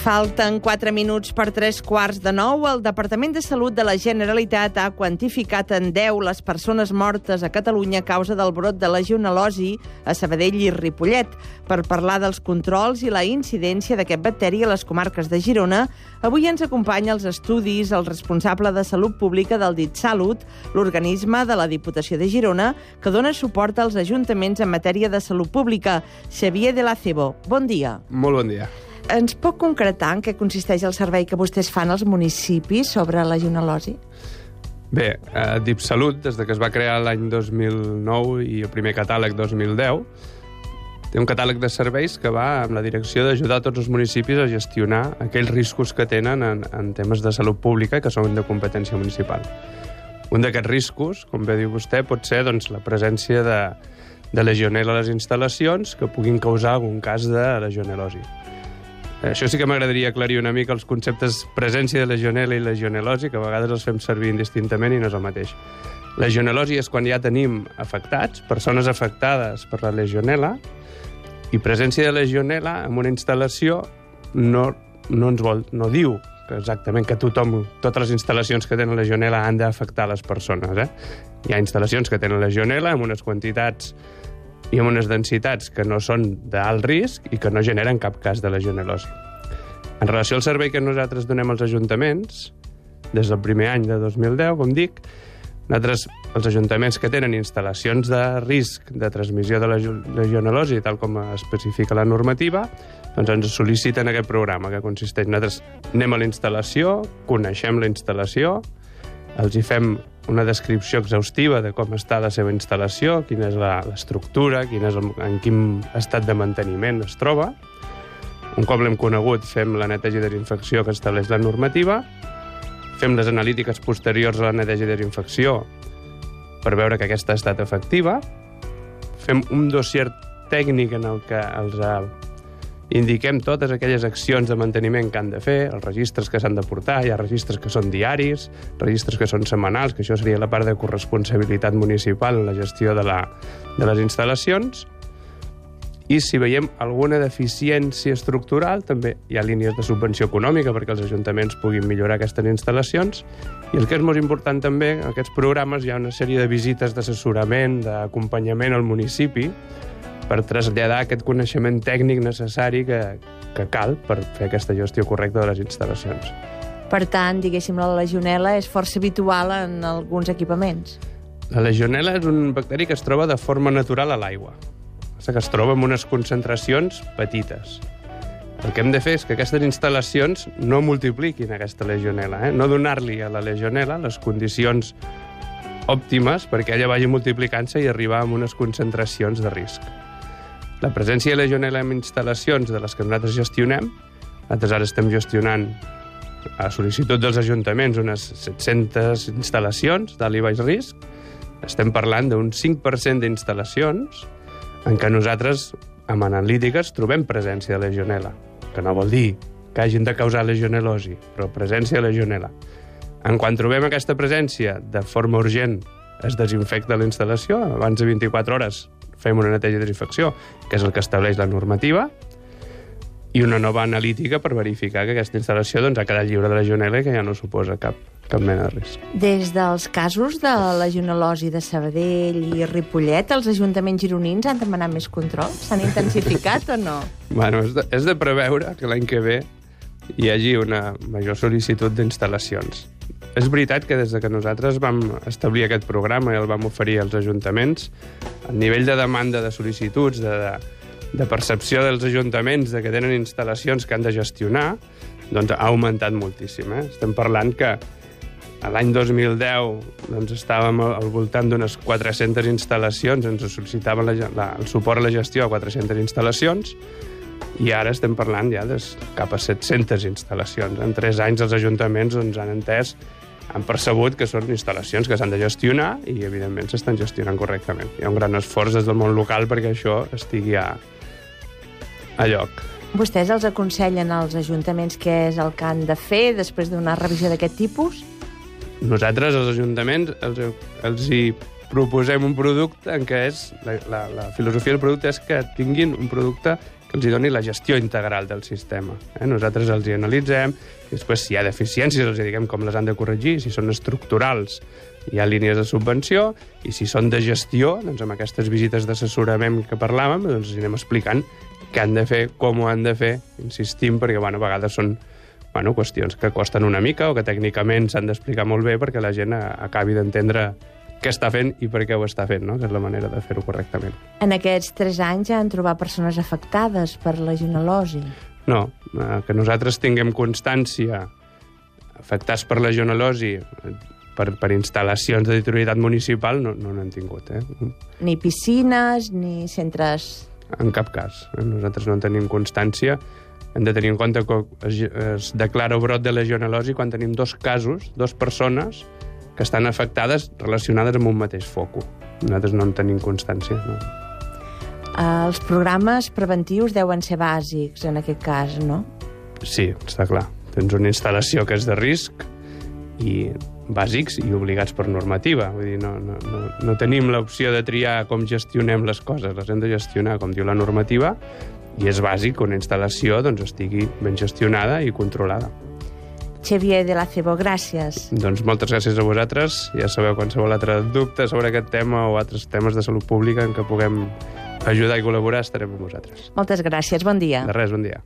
Falten 4 minuts per 3 quarts de 9. El Departament de Salut de la Generalitat ha quantificat en 10 les persones mortes a Catalunya a causa del brot de legionel·losi a Sabadell i Ripollet. Per parlar dels controls i la incidència d'aquest bacteri a les comarques de Girona, avui ens acompanya els estudis el responsable de Salut Pública del DIT Salut, l'organisme de la Diputació de Girona, que dona suport als ajuntaments en matèria de salut pública. Xavier de la Cebo, bon dia. Molt bon dia ens pot concretar en què consisteix el servei que vostès fan als municipis sobre la legionel·losi? Bé, eh, DipSalut, des de que es va crear l'any 2009 i el primer catàleg 2010, té un catàleg de serveis que va amb la direcció d'ajudar tots els municipis a gestionar aquells riscos que tenen en, en temes de salut pública que són de competència municipal. Un d'aquests riscos, com bé diu vostè, pot ser doncs, la presència de, de legionel·la a les instal·lacions que puguin causar algun cas de legionel·losi. Això sí que m'agradaria aclarir una mica els conceptes presència de legionela i legionel·losi, que a vegades els fem servir indistintament i no és el mateix. Legionel·losi és quan ja tenim afectats, persones afectades per la legionela, i presència de legionela en una instal·lació no, no ens vol, no diu que exactament que tothom, totes les instal·lacions que tenen legionela han d'afectar les persones. Eh? Hi ha instal·lacions que tenen legionela amb unes quantitats i amb unes densitats que no són d'alt risc i que no generen cap cas de legionel·losi. En relació al servei que nosaltres donem als ajuntaments, des del primer any de 2010, com dic, nosaltres, els ajuntaments que tenen instal·lacions de risc de transmissió de la legionel·losi, tal com especifica la normativa, doncs ens sol·liciten aquest programa, que consisteix... Nosaltres anem a la instal·lació, coneixem la instal·lació, els hi fem una descripció exhaustiva de com està la seva instal·lació, quina és l'estructura, quin és el, en quin estat de manteniment es troba. Un cop l'hem conegut, fem la neteja i desinfecció que estableix la normativa, fem les analítiques posteriors a la neteja i desinfecció per veure que aquesta ha estat efectiva, fem un dossier tècnic en el que els indiquem totes aquelles accions de manteniment que han de fer, els registres que s'han de portar, hi ha registres que són diaris, registres que són setmanals, que això seria la part de corresponsabilitat municipal en la gestió de, la, de les instal·lacions, i si veiem alguna deficiència estructural, també hi ha línies de subvenció econòmica perquè els ajuntaments puguin millorar aquestes instal·lacions. I el que és molt important també, en aquests programes hi ha una sèrie de visites d'assessorament, d'acompanyament al municipi, per traslladar aquest coneixement tècnic necessari que, que cal per fer aquesta gestió correcta de les instal·lacions. Per tant, diguéssim, la legionela és força habitual en alguns equipaments. La legionela és un bacteri que es troba de forma natural a l'aigua. que es troba en unes concentracions petites. El que hem de fer és que aquestes instal·lacions no multipliquin aquesta legionela, eh? no donar-li a la legionela les condicions òptimes perquè ella vagi multiplicant-se i arribar a unes concentracions de risc. La presència de legionela en instal·lacions de les que nosaltres gestionem, nosaltres ara estem gestionant a sol·licitud dels ajuntaments unes 700 instal·lacions d'alt i baix risc, estem parlant d'un 5% d'instal·lacions en què nosaltres, amb analítiques, trobem presència de legionela, que no vol dir que hagin de causar legionel·losi, però presència de legionela. En quan trobem aquesta presència, de forma urgent es desinfecta la instal·lació, abans de 24 hores fem una neteja de desinfecció, que és el que estableix la normativa, i una nova analítica per verificar que aquesta instal·lació doncs, ha quedat lliure de legionela i que ja no suposa cap, cap mena de risc. Des dels casos de la legionel·losi de Sabadell i Ripollet, els ajuntaments gironins han demanat més control? S'han intensificat o no? Bueno, és de, és de preveure que l'any que ve hi hagi una major sol·licitud d'instal·lacions. És veritat que des de que nosaltres vam establir aquest programa i el vam oferir als ajuntaments, el nivell de demanda de sol·licituds, de, de, de percepció dels ajuntaments de que tenen instal·lacions que han de gestionar, doncs ha augmentat moltíssim. Eh? Estem parlant que l'any 2010 doncs, estàvem al voltant d'unes 400 instal·lacions, ens sol·licitaven la, la, el suport a la gestió a 400 instal·lacions, i ara estem parlant ja de cap a 700 instal·lacions. En 3 anys els ajuntaments doncs, han entès han percebut que són instal·lacions que s'han de gestionar i, evidentment, s'estan gestionant correctament. Hi ha un gran esforç des del món local perquè això estigui a, a lloc. Vostès els aconsellen als ajuntaments què és el que han de fer després d'una revisió d'aquest tipus? Nosaltres, els ajuntaments, els, els hi proposem un producte en què és... La, la, la filosofia del producte és que tinguin un producte que els doni la gestió integral del sistema. Eh? Nosaltres els hi analitzem, i després si hi ha deficiències els hi diguem com les han de corregir, si són estructurals hi ha línies de subvenció, i si són de gestió, doncs amb aquestes visites d'assessorament que parlàvem, doncs anem explicant què han de fer, com ho han de fer, insistim, perquè bueno, a vegades són bueno, qüestions que costen una mica o que tècnicament s'han d'explicar molt bé perquè la gent acabi d'entendre què està fent i per què ho està fent, no? que és la manera de fer-ho correctament. En aquests tres anys ja han trobat persones afectades per la legionel·losi? No, eh, que nosaltres tinguem constància afectats per la legionel·losi per, per instal·lacions de titularitat municipal no n'hem no tingut. Eh? Ni piscines, ni centres... En cap cas. Eh? Nosaltres no en tenim constància. Hem de tenir en compte que es, es declara brot de legionel·losi quan tenim dos casos, dues persones, que estan afectades relacionades amb un mateix foco. Nosaltres no en tenim constància. No? Els programes preventius deuen ser bàsics, en aquest cas, no? Sí, està clar. Tens una instal·lació que és de risc i bàsics i obligats per normativa. Vull dir, no, no, no, no tenim l'opció de triar com gestionem les coses, les hem de gestionar com diu la normativa i és bàsic que una instal·lació doncs, estigui ben gestionada i controlada. Xavier de la Cebo, gràcies. Doncs moltes gràcies a vosaltres. Ja sabeu qualsevol altre dubte sobre aquest tema o altres temes de salut pública en què puguem ajudar i col·laborar, estarem amb vosaltres. Moltes gràcies, bon dia. De res, bon dia.